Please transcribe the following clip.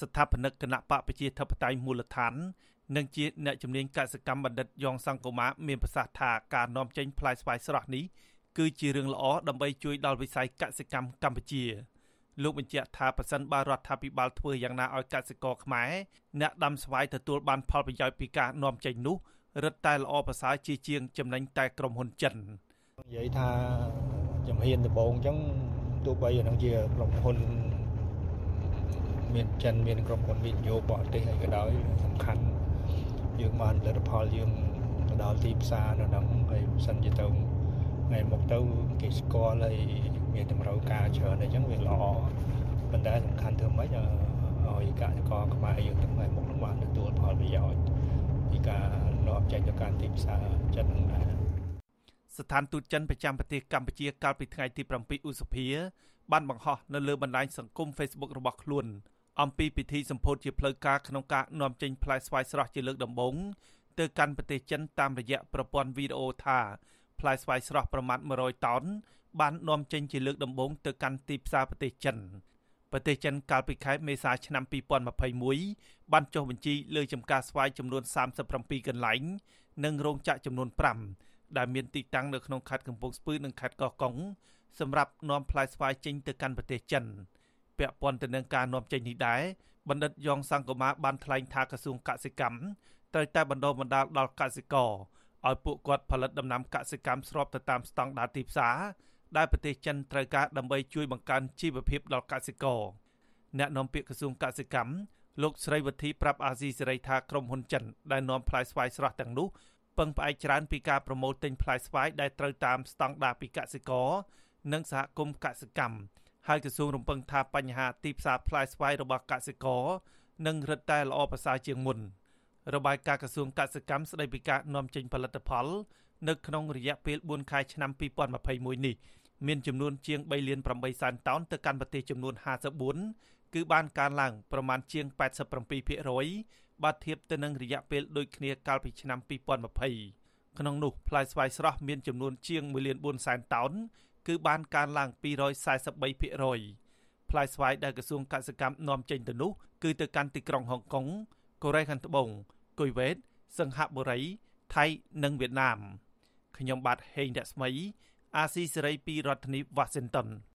ស្ថាបនិកគណៈបកប្រជាធិបតេយ្យមូលដ្ឋាននិងជាអ្នកជំនាញកសិកម្មបណ្ឌិតយ៉ងសង្គមាមានប្រសាសន៍ថាការនាំចេញផ្លែស្វាយស្រស់នេះគឺជារឿងល្អដើម្បីជួយដល់វិស័យកសិកម្មកម្ពុជាលោកបញ្ជាក់ថាប្រសិនបើរដ្ឋាភិបាលធ្វើយ៉ាងណាឲ្យកសិករខ្មែរអ្នកដាំស្វាយទទួលបានផលប្រយោជន៍ពីការនាំចេញនោះរឹតតែល្អប្រសើរជាជាងចំណេញតែក្រុមហ៊ុនចិននិយាយថាជំហានដំបូងអញ្ចឹងទោះបីនឹងជាក្រុមហ៊ុន មានចិនមានក្រុមហ៊ុនវិនិយោគបរទេសអីក៏ដោយសំខាន់យើងបានលទ្ធផលយើងទៅដល់ទីផ្សារនៅហ្នឹងហើយបើសិនជាទៅថ្ងៃមុខទៅគេស្គាល់ហើយមានតម្រូវការច្រើនអញ្ចឹងវាល្អប៉ុន្តែសំខាន់ធ្វើម៉េចឲ្យកសិករខ្មែរយើងទាំងថ្ងៃមុខនឹងបានទទួលផលប្រយោជន៍ពីការនាំចេញទៅកាន់ទីផ្សារចិនហ្នឹងដែរស្ថានទូតចិនប្រចាំប្រទេសកម្ពុជាកាលពីថ្ងៃទី7ឧសភាបានបង្ហោះនៅលើបណ្ដាញសង្គម Facebook របស់ខ្លួន អំពីពិធីសម្ពោធជាផ្លូវការក្នុងការនាំចេញផ្លែស្វាយស្រស់ជាលើកដំបូងទៅកាន់ប្រទេសចិនតាមរយៈប្រព័ន្ធវីដេអូថាផ្លែស្វាយស្រស់ប្រមាណ100តោនបាននាំចេញជាលើកដំបូងទៅកាន់ទីផ្សារប្រទេសចិនប្រទេសចិនកាលពីខែមេសាឆ្នាំ2021បានចុះបញ្ជីលើចំការស្វាយចំនួន37កន្លែងនិងរោងចក្រចំនួន5ដែលមានទីតាំងនៅក្នុងខេត្តកំពង់ស្ពឺនិងខេត្តកោះកុងសម្រាប់នាំផ្លែស្វាយចេញទៅកាន់ប្រទេសចិន ពាក់ព័ន្ធទៅនឹងការនាំចេញនេះដែរបណ្ឌិតយ៉ងសង្គមាបានថ្លែងថាក្រសួងកសិកម្មត្រូវតែបណ្ដុះបណ្ដាលដល់កសិករឲ្យពួកគាត់ផលិតដំណាំកសិកម្មស្របទៅតាមស្តង់ដារទីផ្សារដែលប្រទេសចិនត្រូវការដើម្បីជួយបង្កើនជីវភាពដល់កសិករអ្នកនាំពាក្យក្រសួងកសិកម្មលោកស្រីវុធីប្រាប់អាស៊ីសេរីថាក្រុមហ៊ុនចិនដែលនាំផ្លែស្វាយស្រស់ទាំងនោះពឹងផ្អែកច្រើនពីការប្រមូលទិញផ្លែស្វាយដែលត្រូវតាមស្តង់ដារពីកសិករនិងសហគមន៍កសិកម្ម ហើយក្រសួងរំពឹងថាបញ្ហាទីផ្សារផ្លែស្វាយរបស់កសិករនឹងរឹតតែល្អប្រសើរជាងមុនរបាយការណ៍ក្រសួងកសិកម្មស្តីពីការនាំចេញផលិតផល នៅក្នុងរយៈពេល4ខែឆ្នាំ2021នេះមានចំនួនជាង3លាន8សែនតោនទៅកាន់ប្រទេសចំនួន54គឺបានកើនឡើងប្រមាណជាង87%បើធៀបទៅនឹងរយៈពេលដូចគ្នាកាលពីឆ្នាំ2020ក្នុងនោះផ្លែស្វាយស្រស់មានចំនួនជាង1លាន4សែនតោន គឺបានកើនឡើង243%ផ្លែស្វាយដែលក្រសួងកសិកម្មនាំចេញទៅនោះគឺទៅកាន់ទីក្រុងហុងកុងកូរ៉េខាងត្បូងគុយវ៉េតសិង្ហបុរីថៃនិងវៀតណាមខ្ញុំបាទហេងរស្មី អាស៊ីសេរីពីរដ្ឋធានី Washington